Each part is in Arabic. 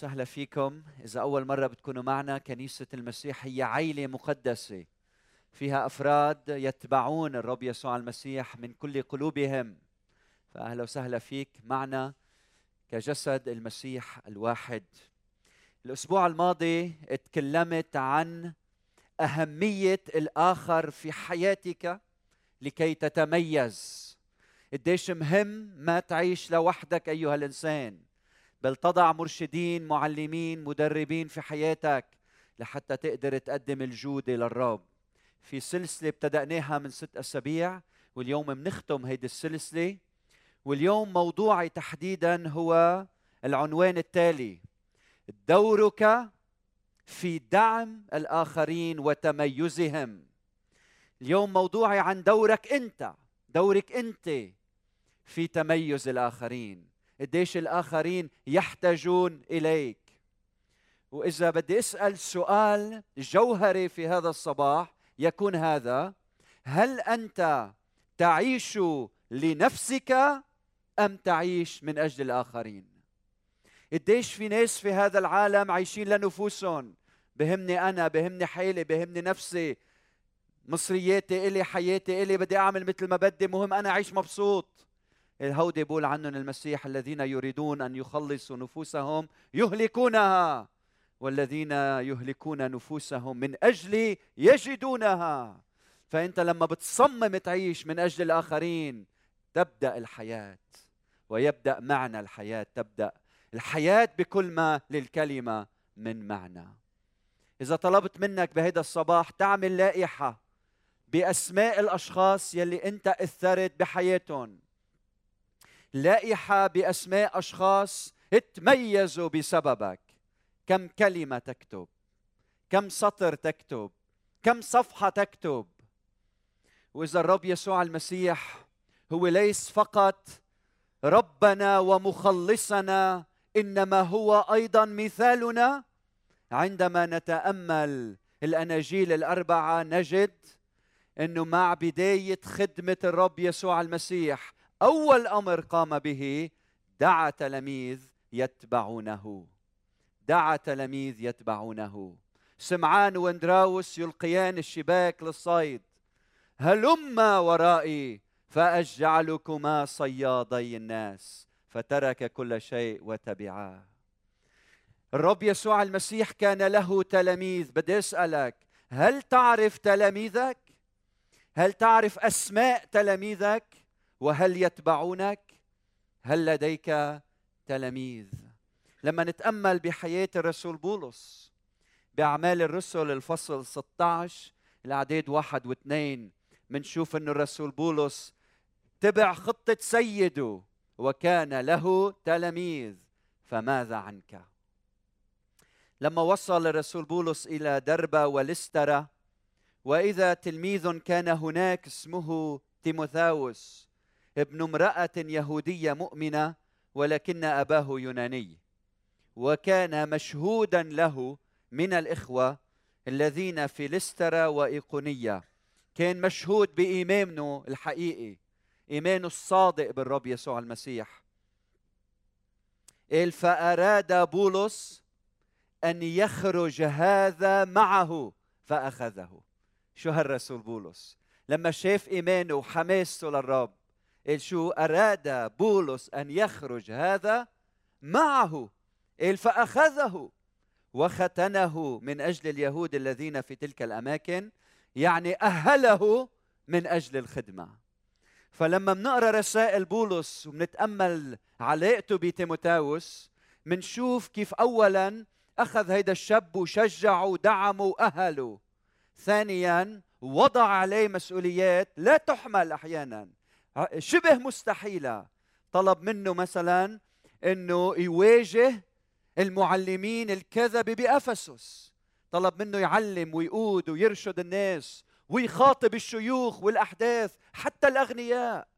وسهلا فيكم. إذا أول مرة بتكونوا معنا كنيسة المسيح هي عيلة مقدسة. فيها أفراد يتبعون الرب يسوع المسيح من كل قلوبهم. فأهلا وسهلا فيك معنا كجسد المسيح الواحد. الأسبوع الماضي تكلمت عن أهمية الآخر في حياتك لكي تتميز. قديش مهم ما تعيش لوحدك أيها الإنسان. بل تضع مرشدين معلمين مدربين في حياتك لحتى تقدر تقدم الجودة للرب في سلسلة ابتدأناها من ست أسابيع واليوم بنختم هيدي السلسلة. واليوم موضوعي تحديدا هو العنوان التالي دورك في دعم الآخرين وتميزهم. اليوم موضوعي عن دورك أنت دورك أنت في تميز الآخرين. قديش الآخرين يحتاجون إليك. وإذا بدي أسأل سؤال جوهري في هذا الصباح يكون هذا هل أنت تعيش لنفسك أم تعيش من أجل الآخرين؟ قديش في ناس في هذا العالم عايشين لنفوسهم؟ بهمني أنا بهمني حالي بهمني نفسي. مصرياتي إلي حياتي إلي بدي أعمل مثل ما بدي مهم أنا أعيش مبسوط. الهودي بيقول عنهم المسيح الذين يريدون أن يخلصوا نفوسهم يهلكونها والذين يهلكون نفوسهم من أجل يجدونها. فأنت لما بتصمم تعيش من أجل الآخرين تبدأ الحياة ويبدأ معنى الحياة تبدأ الحياة بكل ما للكلمة من معنى. إذا طلبت منك بهذا الصباح تعمل لائحة بأسماء الأشخاص يلي أنت أثرت بحياتهم. لائحة بأسماء أشخاص تميزوا بسببك. كم كلمة تكتب؟ كم سطر تكتب؟ كم صفحة تكتب؟ وإذا الرب يسوع المسيح هو ليس فقط ربنا ومخلصنا إنما هو أيضا مثالنا. عندما نتأمل الأناجيل الأربعة نجد إنه مع بداية خدمة الرب يسوع المسيح أول أمر قام به دعا تلاميذ يتبعونه. دعا تلاميذ يتبعونه. سمعان واندراوس يلقيان الشباك للصيد. هلما ورائي فأجعلكما صيادي الناس. فترك كل شيء وتبعاه الرب يسوع المسيح كان له تلاميذ. بدي أسألك هل تعرف تلاميذك؟ هل تعرف أسماء تلاميذك؟ وهل يتبعونك؟ هل لديك تلاميذ؟ لما نتأمل بحياة الرسول بولس بأعمال الرسل الفصل 16 الاعداد واحد واثنين منشوف انه الرسول بولس تبع خطة سيده وكان له تلاميذ فماذا عنك؟ لما وصل الرسول بولس إلى دربه ولسترة وإذا تلميذ كان هناك اسمه تيموثاوس ابن امرأة يهودية مؤمنة ولكن أباه يوناني. وكان مشهودا له من الإخوة الذين في لسترة وإيقونية. كان مشهود بإيمانه الحقيقي إيمانه الصادق بالرب يسوع المسيح. قال فأراد بولس أن يخرج هذا معه فأخذه. شو هالرسول بولس؟ لما شاف إيمانه وحماسه للرب شو أراد بولس أن يخرج هذا معه؟ قال فأخذه وختنه من أجل اليهود الذين في تلك الأماكن يعني أهله من أجل الخدمة. فلما بنقرأ رسائل بولس وبنتأمل علاقته بتيموتاوس بنشوف كيف اولا أخذ هيدا الشاب وشجعه ودعمه وأهله. ثانيا وضع عليه مسؤوليات لا تحمل أحيانا. شبه مستحيلة. طلب منه مثلا إنه يواجه المعلمين الكذبه بأفسس. طلب منه يعلم ويقود ويرشد الناس ويخاطب الشيوخ والأحداث حتى الأغنياء.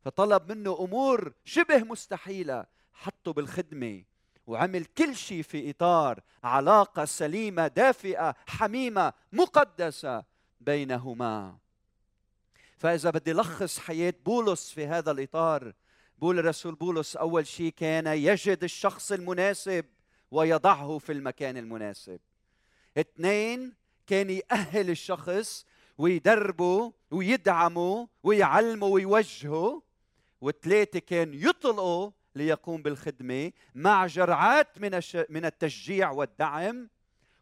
فطلب منه أمور شبه مستحيلة. حطه بالخدمة وعمل كل شيء في إطار علاقة سليمة دافئة حميمة مقدسة بينهما. فإذا بدي لخص حياة بولس في هذا الإطار بقول الرسول بولس أول شيء كان يجد الشخص المناسب ويضعه في المكان المناسب. اثنين كان يأهل الشخص ويدربه ويدعمه ويعلمه ويوجهه. وثلاثة كان يطلقه ليقوم بالخدمة مع جرعات من من التشجيع والدعم.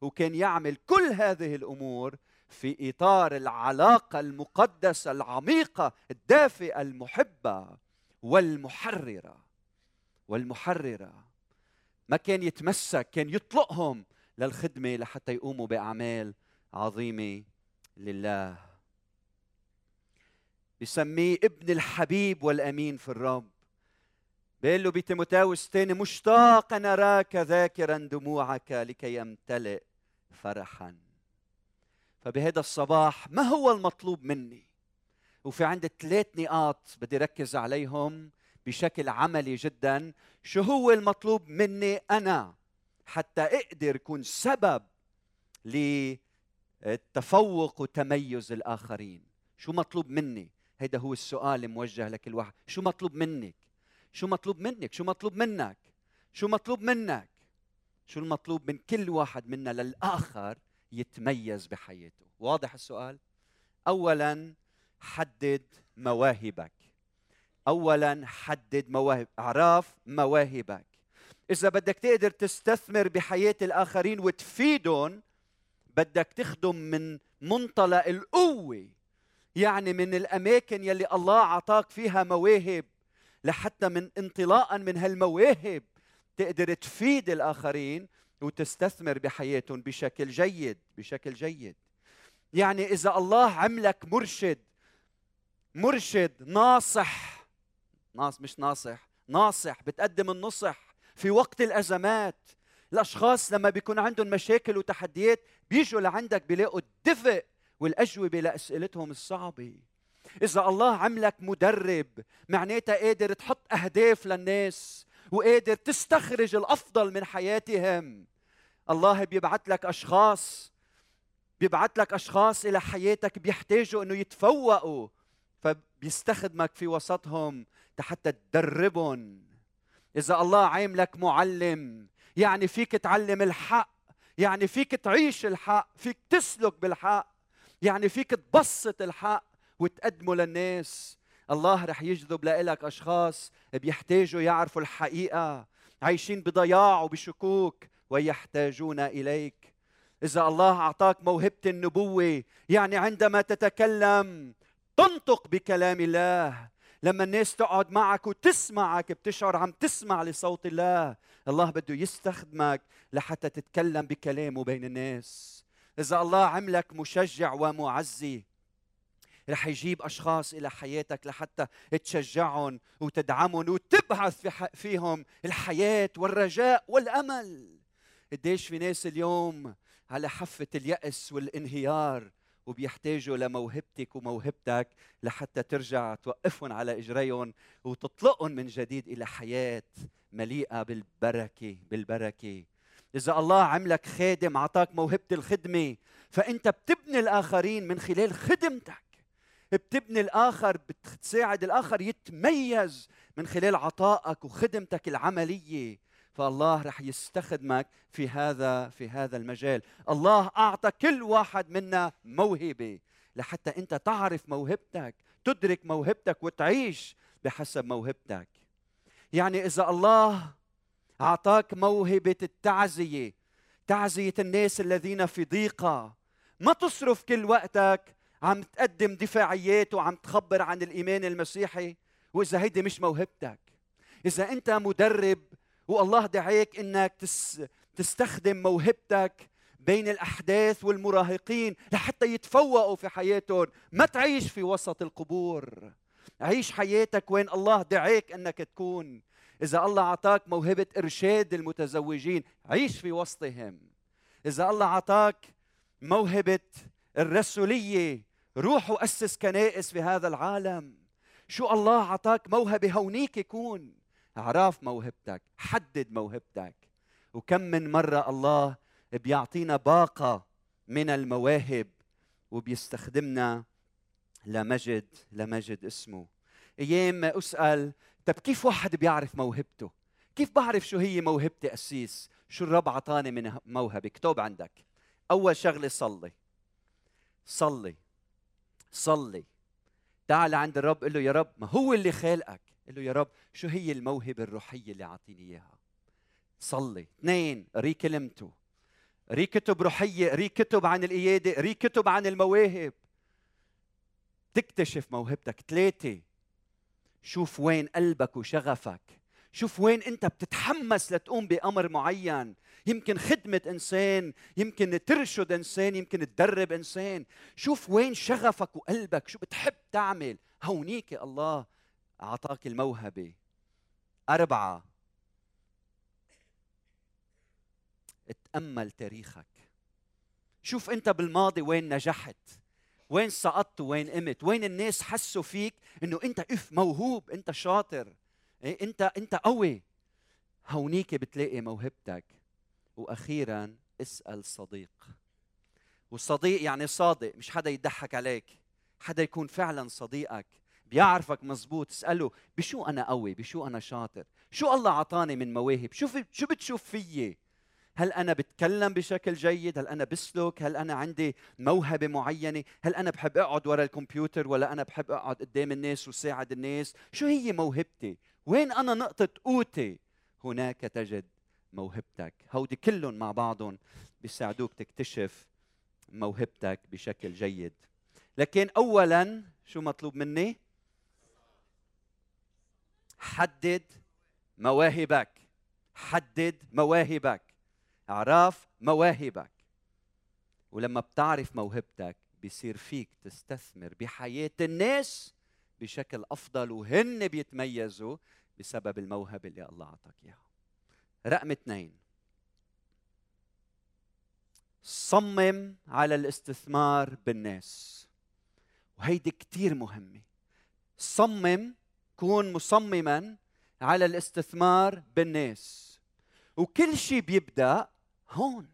وكان يعمل كل هذه الأمور في إطار العلاقة المقدسة العميقة الدافئة المحبة والمحررة. والمحررة ما كان يتمسك كان يطلقهم للخدمة لحتى يقوموا بأعمال عظيمة لله. بسميه ابن الحبيب والأمين في الرب. بيقول له بتيموتاوس الثاني مشتاقا أراك ذاكرا دموعك لكي يمتلئ فرحا. فبهذا الصباح ما هو المطلوب مني؟ وفي عندي ثلاث نقاط بدي ركز عليهم بشكل عملي جدا. شو هو المطلوب مني أنا حتى أقدر اكون سبب للتفوق وتميز الآخرين؟ شو مطلوب مني؟ هيدا هو السؤال الموجه لكل واحد. شو مطلوب منك؟ شو مطلوب منك؟ شو مطلوب منك؟ شو مطلوب منك؟ شو المطلوب من كل واحد منا للآخر يتميز بحياته. واضح السؤال؟ اولا حدد مواهبك. اولا حدد مواهب أعراف مواهبك. إذا بدك تقدر تستثمر بحياة الآخرين وتفيدهم بدك تخدم من منطلق القوة يعني من الأماكن يلي الله اعطاك فيها مواهب لحتى من انطلاقا من هالمواهب تقدر تفيد الآخرين وتستثمر بحياتهم بشكل جيد بشكل جيد. يعني إذا الله عملك مرشد مرشد ناصح ناص مش ناصح ناصح بتقدم النصح في وقت الأزمات. الأشخاص لما بيكون عندهم مشاكل وتحديات بيجوا لعندك بيلاقوا الدفء والأجوبة لأسئلتهم الصعبة. إذا الله عملك مدرب معناتها قادر تحط أهداف للناس وقادر تستخرج الأفضل من حياتهم. الله بيبعث لك أشخاص بيبعث لك أشخاص إلى حياتك بيحتاجوا إنه يتفوقوا فبيستخدمك في وسطهم حتى تدربهم. إذا الله عاملك معلم يعني فيك تعلم الحق يعني فيك تعيش الحق فيك تسلك بالحق يعني فيك تبسط الحق وتقدمه للناس. الله رح يجذب لك أشخاص بيحتاجوا يعرفوا الحقيقة. عايشين بضياع وبشكوك ويحتاجون إليك. إذا الله أعطاك موهبة النبوة يعني عندما تتكلم تنطق بكلام الله. لما الناس تقعد معك وتسمعك بتشعر عم تسمع لصوت الله. الله بده يستخدمك لحتى تتكلم بكلامه بين الناس. إذا الله عملك مشجع ومعزي رح يجيب أشخاص إلى حياتك لحتى تشجعهم وتدعمهم وتبعث في فيهم الحياة والرجاء والأمل. قديش في ناس اليوم على حافة اليأس والانهيار وبيحتاجوا لموهبتك وموهبتك لحتى ترجع توقفهم على إجريهم وتطلقهم من جديد إلى حياة مليئة بالبركة بالبركة. إذا الله عملك خادم اعطاك موهبة الخدمة فأنت بتبني الآخرين من خلال خدمتك. بتبني الآخر بتساعد الآخر يتميز من خلال عطائك وخدمتك العملية. فالله رح يستخدمك في هذا في هذا المجال. الله أعطى كل واحد منا موهبة لحتى أنت تعرف موهبتك تدرك موهبتك وتعيش بحسب موهبتك. يعني إذا الله أعطاك موهبة التعزية تعزية الناس الذين في ضيقة ما تصرف كل وقتك عم تقدم دفاعيات وعم تخبر عن الإيمان المسيحي وإذا هيدي مش موهبتك إذا أنت مدرب والله دعاك إنك تستخدم موهبتك بين الأحداث والمراهقين لحتى يتفوقوا في حياتهم. ما تعيش في وسط القبور. عيش حياتك وين الله دعاك إنك تكون. إذا الله أعطاك موهبة إرشاد المتزوجين عيش في وسطهم. إذا الله أعطاك موهبة الرسولية روح واسس كنائس في هذا العالم. شو الله اعطاك موهبة هونيك يكون. اعرف موهبتك حدد موهبتك. وكم من مرة الله بيعطينا باقة من المواهب وبيستخدمنا لمجد لمجد اسمه. أيام أسأل طب كيف واحد بيعرف موهبته؟ كيف بعرف شو هي موهبتي قسيس شو الرب عطاني من موهبة؟ اكتب عندك. أول شغلة صلي. صلي. صلي. تعال عند الرب قل له يا رب ما هو اللي خالقك قل له يا رب شو هي الموهبة الروحية اللي عطيني إياها؟ صلي. اثنين قري كلمته قري كتب روحية قري كتب عن القيادة قري كتب عن المواهب. تكتشف موهبتك. ثلاثة شوف وين قلبك وشغفك. شوف وين انت بتتحمس لتقوم بأمر معين. يمكن خدمة إنسان يمكن ترشد إنسان يمكن تدرب إنسان. شوف وين شغفك وقلبك شو بتحب تعمل. هونيك الله أعطاك الموهبة. أربعة. اتأمل تاريخك. شوف أنت بالماضي وين نجحت. وين سقطت وين قمت. وين الناس حسوا فيك إنه انت إف موهوب انت شاطر. إيه أنت أنت قوي. هونيك بتلاقي موهبتك. وأخيرا اسأل صديق. والصديق يعني صادق مش حدا يضحك عليك. حدا يكون فعلا صديقك. بيعرفك مزبوط اسأله بشو أنا قوي؟ بشو أنا شاطر؟ شو الله عطاني من مواهب؟ شو شو بتشوف فيي؟ هل أنا بتكلم بشكل جيد؟ هل أنا بسلك هل أنا عندي موهبة معينة؟ هل أنا بحب أقعد ورا الكمبيوتر؟ ولا أنا بحب أقعد قدام الناس وساعد الناس؟ شو هي موهبتي؟ وين أنا نقطة قوتي؟ هناك تجد موهبتك. هودي كلهم مع بعضهم بيساعدوك تكتشف موهبتك بشكل جيد. لكن اولا شو مطلوب مني؟ حدد مواهبك. حدد مواهبك. اعراف مواهبك. ولما بتعرف موهبتك بيصير فيك تستثمر بحياة الناس بشكل أفضل وهن بيتميزوا بسبب الموهبة اللي الله أعطاك إياها رقم اثنين. صمم على الاستثمار بالناس. وهيدي كتير مهمة. صمم كون مصمما على الاستثمار بالناس. وكل شيء بيبدأ هون.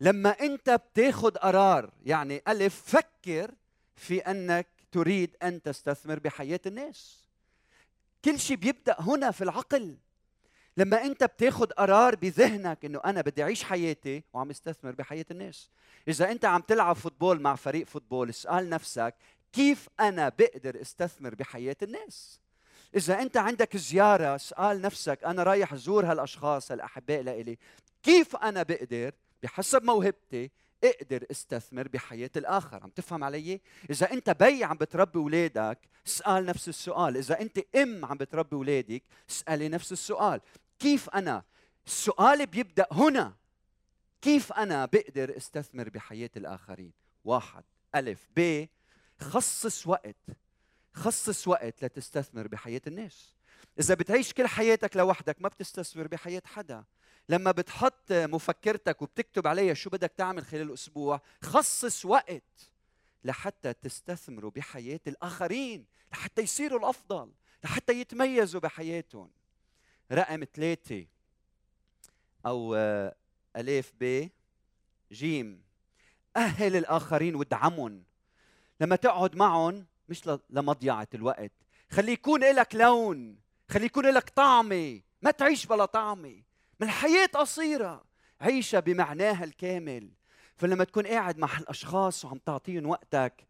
لما أنت بتاخذ قرار يعني ألف فكر في أنك تريد أن تستثمر بحياة الناس. كل شيء بيبدأ هنا في العقل. لما أنت بتاخذ قرار بذهنك إنه أنا بدي أعيش حياتي وعم استثمر بحياة الناس. إذا أنت عم تلعب football مع فريق football اسأل نفسك كيف أنا بقدر استثمر بحياة الناس؟ إذا أنت عندك زيارة اسأل نفسك أنا رايح أزور هالأشخاص الاحباء لإلي. كيف أنا بقدر؟ بحسب موهبتي أقدر استثمر بحياة الآخر. عم تفهم علي؟ إذا أنت بي عم بتربي أولادك اسأل نفس السؤال. إذا أنت أم عم بتربي أولادك اسألي نفس السؤال. كيف أنا؟ السؤال بيبدأ هنا. كيف أنا بقدر استثمر بحياة الآخرين؟ واحد. ألف. ب. خصص وقت. خصص وقت لتستثمر بحياة الناس. إذا بتعيش كل حياتك لوحدك ما بتستثمر بحياة حدا. لما بتحط مفكرتك وبتكتب عليها شو بدك تعمل خلال الأسبوع خصص وقت لحتى تستثمروا بحياة الآخرين لحتى يصيروا الأفضل لحتى يتميزوا بحياتهم. رقم ثلاثة أو ألف ب جيم. أهل الآخرين وادعمهم. لما تقعد معهم مش لمضيعة الوقت. خلي يكون لك لون خلي يكون لك طعمة. ما تعيش بلا طعمة. من الحياة قصيرة. عيشها بمعناها الكامل. فلما تكون قاعد مع الأشخاص وعم تعطيهم وقتك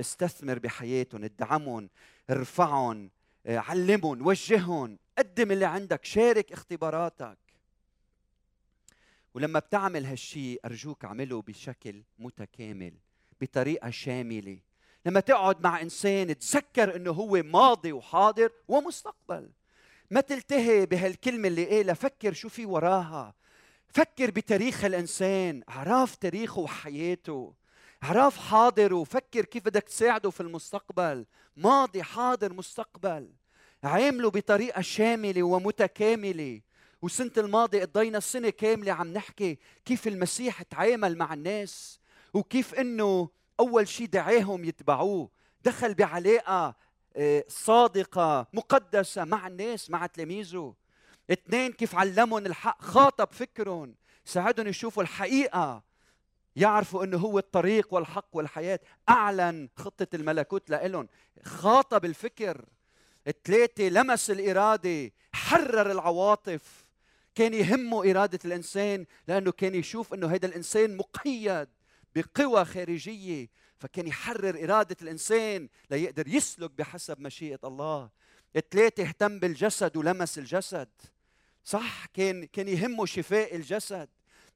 استثمر بحياتهم ادعمهم ارفعهم علمهم وجههم. قدم اللي عندك شارك اختباراتك. ولما بتعمل هالشيء أرجوك اعمله بشكل متكامل بطريقة شاملة. لما تقعد مع إنسان تذكر إنه هو ماضي وحاضر ومستقبل. ما تلتهي بهالكلمة اللي قالها فكر شو في وراها. فكر بتاريخ الإنسان. عرف تاريخه وحياته. عرف حاضره. فكر كيف بدك تساعده في المستقبل. ماضي حاضر مستقبل. عامله بطريقة شاملة ومتكاملة. وسنة الماضي قضينا السنة كاملة عم نحكي كيف المسيح تعامل مع الناس. وكيف إنه أول شيء دعاهم يتبعوه. دخل بعلاقة. صادقة مقدسة مع الناس مع تلاميذه. اثنين كيف علمهم الحق خاطب فكرهم. ساعدهم يشوفوا الحقيقة. يعرفوا إنه هو الطريق والحق والحياة. أعلن خطة الملكوت لهم خاطب الفكر. الثلاثه لمس الإرادة. حرر العواطف. كان يهمه إرادة الإنسان لأنه كان يشوف أنه هذا الإنسان مقيد بقوى خارجية. فكان يحرر إرادة الإنسان ليقدر يسلك بحسب مشيئة الله. ثلاثة اهتم بالجسد ولمس الجسد. صح كان كان يهمه شفاء الجسد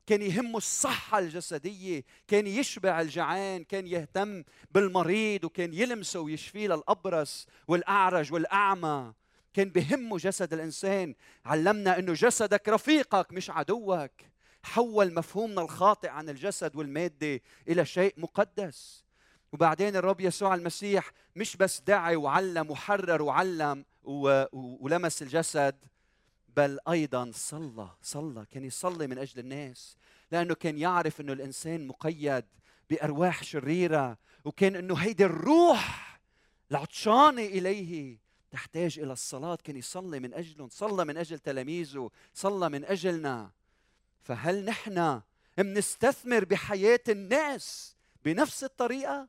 كان يهمه الصحة الجسدية كان يشبع الجعان كان يهتم بالمريض وكان يلمسه ويشفيه للأبرص والأعرج والأعمى. كان بهمه جسد الإنسان. علمنا أنه جسدك رفيقك مش عدوك. حول مفهومنا الخاطئ عن الجسد والمادة إلى شيء مقدس. وبعدين الرب يسوع المسيح مش بس دعي وعلم وحرر وعلم ولمس الجسد بل أيضا صلى صلى. كان يصلي من أجل الناس لأنه كان يعرف إنه الإنسان مقيد بأرواح شريرة وكان إنه هيدي الروح العطشانة إليه تحتاج إلى الصلاة. كان يصلي من أجلهم صلى من أجل تلاميذه صلى من أجلنا. فهل نحن منستثمر بحياة الناس بنفس الطريقة؟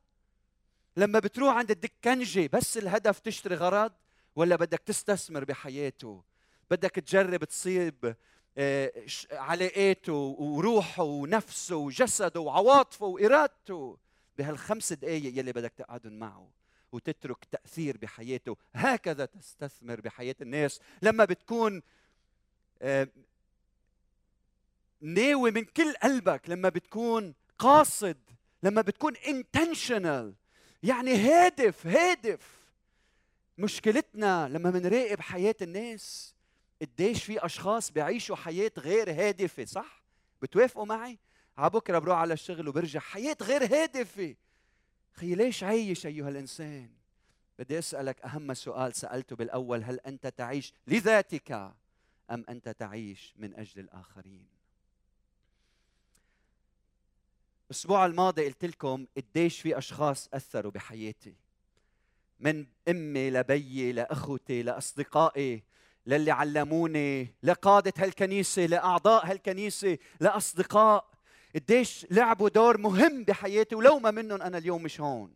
لما بتروح عند الدكنجي بس الهدف تشتري غرض ولا بدك تستثمر بحياته؟ بدك تجرب تصيب آه، علاقاته وروحه ونفسه وجسده وعواطفه وإرادته بهالخمس دقائق يلي بدك تقعدهم معه وتترك تأثير بحياته. هكذا تستثمر بحياة الناس. لما بتكون آه، ناوي من كل قلبك لما بتكون قاصد لما بتكون intentional يعني هادف هادف مشكلتنا لما بنراقب حياة الناس قديش في أشخاص بيعيشوا حياة غير هادفة صح؟ بتوافقوا معي؟ على بكرة بروح على الشغل وبرجع حياة غير هادفة خي ليش عايش أيها الإنسان؟ بدي أسألك أهم سؤال سألته بالأول هل أنت تعيش لذاتك أم أنت تعيش من أجل الآخرين؟ الأسبوع الماضي قلت لكم قديش في أشخاص أثروا بحياتي. من أمي لبيي لأخوتي لأصدقائي للي علموني لقادة هالكنيسة لأعضاء هالكنيسة لأصدقاء. قديش لعبوا دور مهم بحياتي ولو ما منهم أنا اليوم مش هون.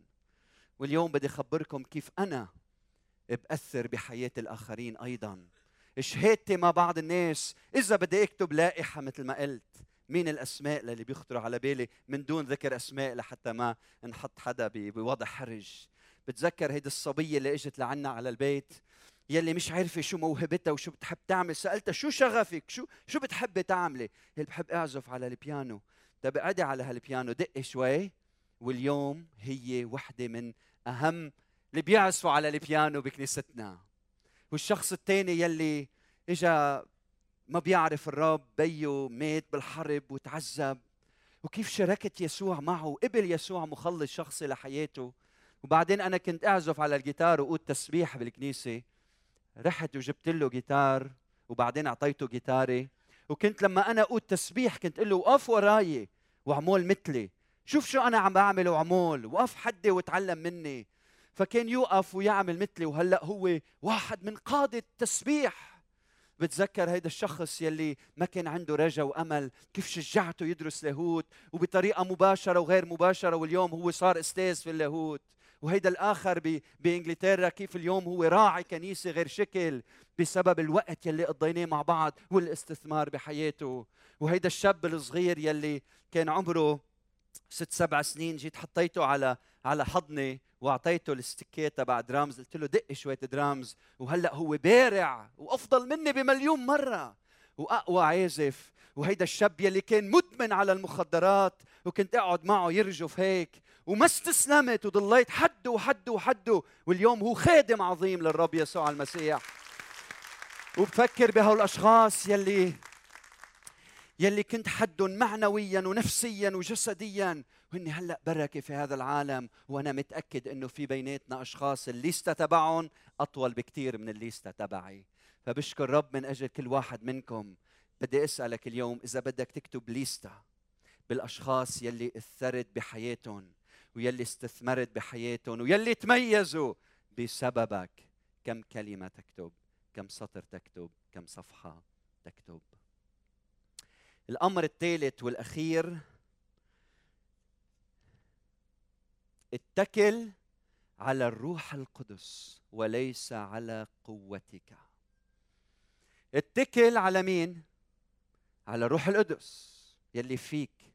واليوم بدي أخبركم كيف أنا بأثر بحياة الآخرين أيضا. شهادتي مع بعض الناس إذا بدي أكتب لائحة مثل ما قلت. مين الأسماء اللي بيخطروا على بالي؟ من دون ذكر أسماء لحتى ما نحط حدا بوضع حرج. بتذكر هيدي الصبية اللي إجت لعنا على البيت يلي مش عارفة شو موهبتها وشو بتحب تعمل. سألتها شو شغفك؟ شو شو بتحبي تعملي؟ هي بحب أعزف على البيانو. طب اقعدي على هالبيانو دقي شوي. واليوم هي وحدة من أهم اللي بيعزفوا على البيانو بكنيستنا. والشخص الثاني يلي إجا ما بيعرف الرب بيه مات بالحرب وتعذب. وكيف شاركت يسوع معه؟ وقبل يسوع مخلص شخصي لحياته. وبعدين أنا كنت أعزف على الجيتار وأقول تسبيح بالكنيسة. رحت وجبت له جيتار وبعدين أعطيته جيتاري. وكنت لما أنا أقول تسبيح كنت أقول له وقف وراي وعمول مثلي. شوف شو أنا عم بعمل وعمول. وقف حدي وتعلم مني. فكان يوقف ويعمل مثلي. وهلأ هو واحد من قادة التسبيح بتذكر هيدا الشخص يلي ما كان عنده رجا وأمل؟ كيف شجعته يدرس لاهوت؟ وبطريقة مباشرة وغير مباشرة واليوم هو صار أستاذ في اللاهوت. وهيدا الآخر بإنجلترا كيف اليوم هو راعي كنيسة غير شكل بسبب الوقت يلي قضيناه مع بعض والاستثمار بحياته. وهيدا الشاب الصغير يلي كان عمره ست سبع سنين جيت حطيته على على حضني وأعطيته الستيكات تبع درامز قلت له دق شوية درامز وهلأ هو بارع وأفضل مني بمليون مرة. وأقوى عازف وهيدا الشاب يلي كان مدمن على المخدرات وكنت أقعد معه يرجف هيك. وما استسلمت وضليت حده وحده وحده. واليوم هو خادم عظيم للرب يسوع المسيح. وبفكر بهول الاشخاص يلي يلي كنت حدهم معنويا ونفسيا وجسديا. وهن هلأ بركة في هذا العالم وأنا متأكد إنه في بيناتنا أشخاص الليسته تبعهم أطول بكثير من الليسته تبعي فبشكر رب من أجل كل واحد منكم. بدي أسألك اليوم إذا بدك تكتب ليستة بالأشخاص يلي اثرت بحياتهم ويلي استثمرت بحياتهم ويلي تميزوا بسببك. كم كلمة تكتب؟ كم سطر تكتب؟ كم صفحة تكتب؟ الأمر الثالث والأخير اتكل على الروح القدس وليس على قوتك. اتكل على مين؟ على الروح القدس يلي فيك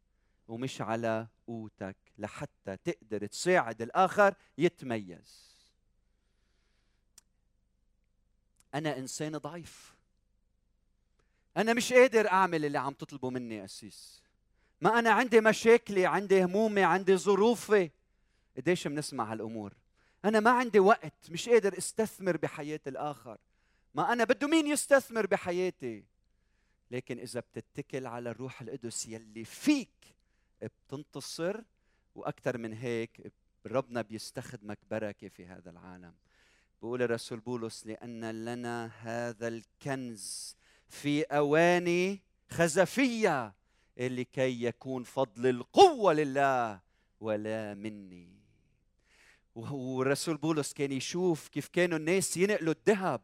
ومش على قوتك لحتى تقدر تساعد الآخر يتميز. أنا إنسان ضعيف. أنا مش قادر أعمل اللي عم تطلبه مني أسيس. ما أنا عندي مشاكلي عندي همومي عندي ظروفي. قديش بنسمع هالأمور؟ أنا ما عندي وقت مش قادر أستثمر بحياه الآخر. ما أنا بده مين يستثمر بحياتي؟ لكن إذا بتتكل على الروح القدس يلي فيك بتنتصر وأكثر من هيك ربنا بيستخدمك بركة في هذا العالم. بقول الرسول بولس لأن لنا هذا الكنز في أواني خزفية لكي يكون فضل القوة لله ولا مني. والرسول بولس كان يشوف كيف كانوا الناس ينقلوا الذهب.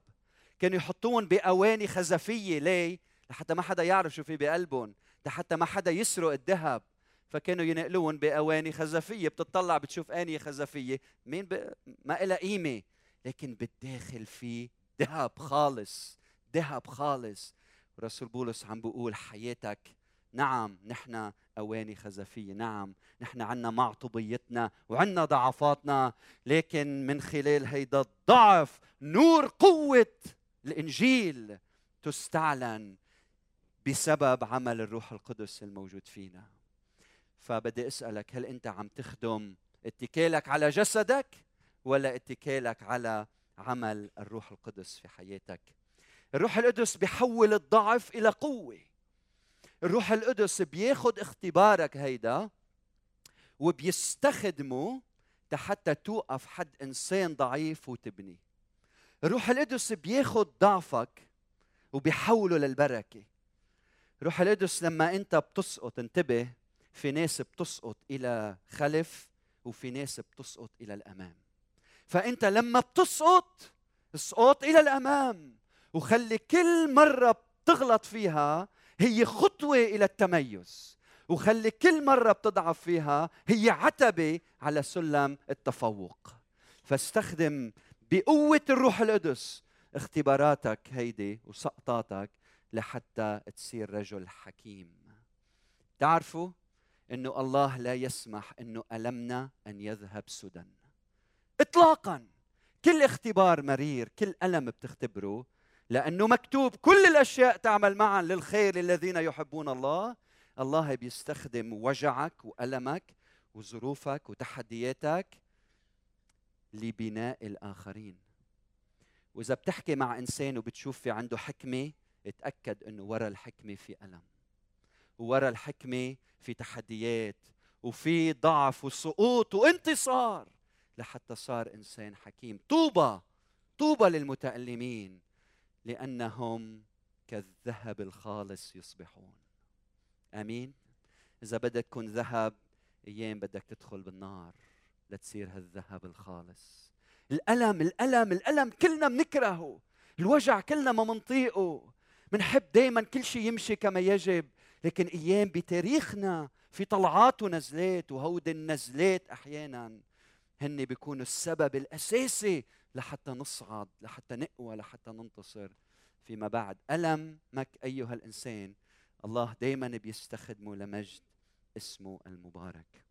كانوا يحطوهم بأواني خزفية ليه؟ لحتى ما حدا يعرف شو في بقلبهم لحتى ما حدا يسرق الذهب. فكانوا ينقلوهم بأواني خزفية. بتطلع بتشوف انيه خزفية؟ مين ب... ما لها قيمة. لكن بالداخل في ذهب خالص ذهب خالص. رسول بولس عم بيقول حياتك نعم نحن أواني خزفية نعم نحن عنا معطوبيتنا وعنا ضعفاتنا لكن من خلال هيدا الضعف نور قوة الإنجيل تستعلن بسبب عمل الروح القدس الموجود فينا. فبدي أسألك هل أنت عم تخدم اتكالك على جسدك ولا اتكالك على عمل الروح القدس في حياتك؟ الروح القدس بيحول الضعف إلى قوة. الروح القدس بياخد اختبارك هيدا وبيستخدمه حتى توقف حد إنسان ضعيف وتبني. الروح القدس بياخد ضعفك وبيحوله للبركة. روح القدس لما أنت بتسقط انتبه في ناس بتسقط إلى خلف وفي ناس بتسقط إلى الأمام. فأنت لما بتسقط اسقط إلى الأمام. وخلي كل مرة بتغلط فيها هي خطوة إلى التميز وخلي كل مرة بتضعف فيها هي عتبة على سلم التفوق. فاستخدم بقوة الروح القدس اختباراتك هيدي وسقطاتك لحتى تصير رجل حكيم. تعرفوا إنه الله لا يسمح إنه ألمنا أن يذهب سدى. اطلاقا كل اختبار مرير كل ألم بتختبره لأنه مكتوب كل الأشياء تعمل معا للخير للذين يحبون الله. الله بيستخدم وجعك وألمك وظروفك وتحدياتك لبناء الآخرين. وإذا بتحكي مع إنسان وبتشوف في عنده حكمة اتأكد إنه ورا الحكمة في ألم. وورا الحكمة في تحديات وفي ضعف وسقوط وانتصار لحتى صار إنسان حكيم. طوبى طوبى للمتألمين. لأنهم كالذهب الخالص يصبحون. آمين. إذا بدك تكون ذهب أيام بدك تدخل بالنار لتصير هالذهب الخالص. الألم الألم الألم كلنا بنكرهه. الوجع كلنا ما منطيقه. بنحب دائما كل شيء يمشي كما يجب. لكن أيام بتاريخنا في طلعات ونزلات وهود النزلات أحيانا هن بيكونوا السبب الأساسي لحتى نصعد لحتى نقوى لحتى ننتصر فيما بعد. ألمك أيها الإنسان؟ الله دائما بيستخدمه لمجد اسمه المبارك.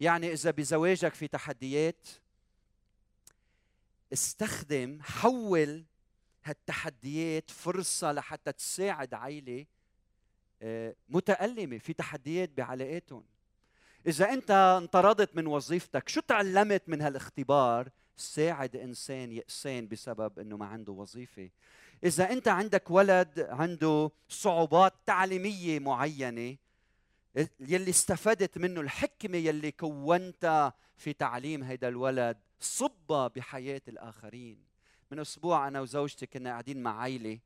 يعني إذا بزواجك في تحديات استخدم حول هالتحديات فرصة لحتى تساعد عائلة آه، متألمة في تحديات بعلاقاتهم. إذا أنت انطردت من وظيفتك شو تعلمت من هالاختبار؟ ساعد إنسان يأسان بسبب أنه ما عنده وظيفة. إذا أنت عندك ولد عنده صعوبات تعليمية معينة يلي استفدت منه الحكمة يلي كونتها في تعليم هيدا الولد صبها بحياة الآخرين. من أسبوع أنا وزوجتي كنا قاعدين مع عائلة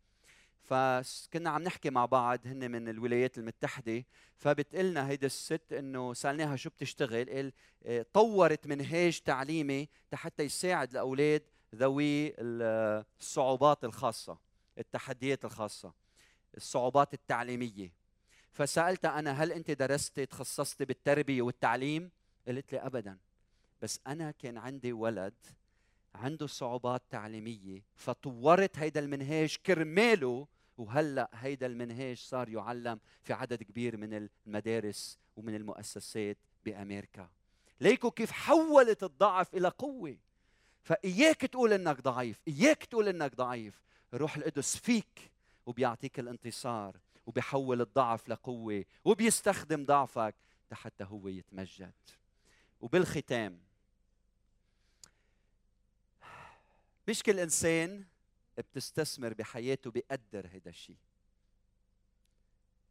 فكنا عم نحكي مع بعض هن من الولايات المتحدة فبتقلنا هيدي الست انه سألناها شو بتشتغل قال آه، طورت منهاج تعليمي حتى يساعد الاولاد ذوي الصعوبات الخاصة التحديات الخاصة الصعوبات التعليمية. فسالتها أنا هل انت درستي تخصصتي بالتربية والتعليم؟ قالت لي ابدا. بس أنا كان عندي ولد عنده صعوبات تعليمية فطورت هيدا المنهاج كرماله وهلأ هيدا المنهاج صار يعلم في عدد كبير من المدارس ومن المؤسسات بأمريكا. ليكوا كيف حولت الضعف إلى قوة. فإياك تقول إنك ضعيف إياك تقول إنك ضعيف. الروح القدس فيك وبيعطيك الانتصار وبيحول الضعف لقوة وبيستخدم ضعفك حتى هو يتمجد. وبالختام مش كل إنسان بتستثمر بحياته بيقدر هذا الشيء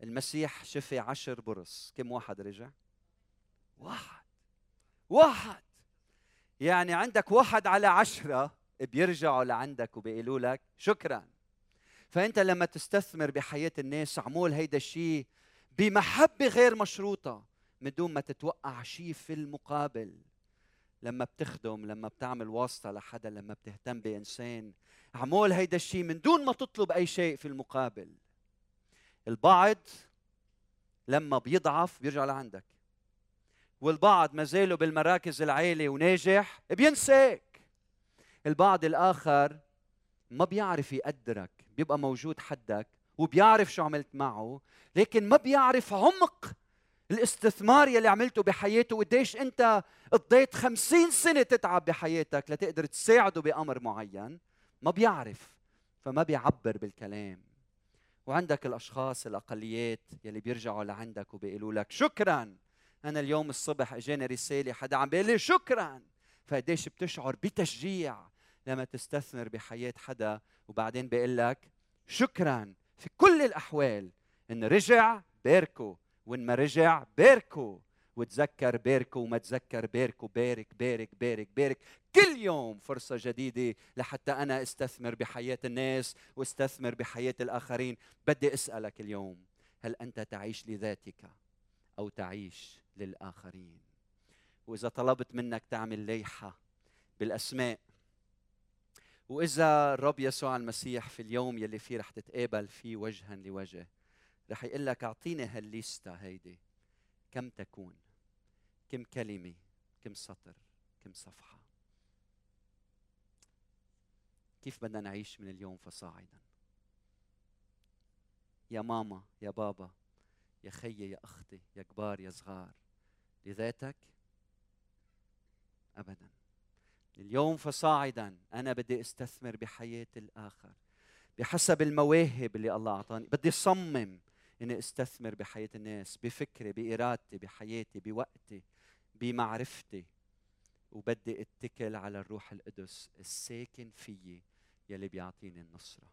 المسيح شفي عشر برص. كم واحد رجع؟ واحد. واحد. يعني عندك واحد على عشرة بيرجعوا لعندك وبيقولوا لك شكرا. فأنت لما تستثمر بحياة الناس عمول هيدا الشيء بمحبة غير مشروطة من دون ما تتوقع شيء في المقابل. لما بتخدم لما بتعمل واسطة لحدا لما بتهتم بإنسان عمول هيدا الشيء من دون ما تطلب أي شيء في المقابل. البعض لما بيضعف بيرجع لعندك. والبعض ما زالوا بالمراكز العالية وناجح بينساك. البعض الآخر ما بيعرف يقدرك بيبقى موجود حدك وبيعرف شو عملت معه لكن ما بيعرف عمق الاستثمار يلي عملته بحياته وقديش أنت قضيت خمسين سنة تتعب بحياتك لتقدر تساعده بأمر معين. ما بيعرف فما بيعبر بالكلام. وعندك الأشخاص الأقليات يلي بيرجعوا لعندك وبيقولوا لك شكرا. أنا اليوم الصبح إجاني رسالة حدا عم بيقول لي شكرا. فقديش بتشعر بتشجيع لما تستثمر بحياة حدا وبعدين بيقول لك شكرا. في كل الأحوال إن رجع باركه وإن ما رجع باركه وتذكر باركه وما تذكر باركه بارك بارك بارك بارك كل يوم فرصة جديدة لحتى أنا أستثمر بحياة الناس وأستثمر بحياة الآخرين. بدي أسألك اليوم هل أنت تعيش لذاتك أو تعيش للآخرين؟ وإذا طلبت منك تعمل ليحة بالأسماء وإذا الرب يسوع المسيح في اليوم يلي فيه رح تتقابل فيه وجها لوجه رح يقول لك أعطيني هالليستا هيدي. كم تكون؟ كم كلمة كم سطر كم صفحة. كيف بدنا نعيش من اليوم فصاعدا؟ يا ماما يا بابا يا خيي يا أختي يا كبار يا صغار. لذاتك؟ أبدا. اليوم فصاعدا. أنا بدي أستثمر بحياة الآخر. بحسب المواهب اللي الله أعطاني. بدي صمم إني أستثمر بحياة الناس بفكري بإرادتي بحياتي بوقتي. بمعرفتي وبدي اتكل على الروح القدس الساكن فيي يلي بيعطيني النصرة.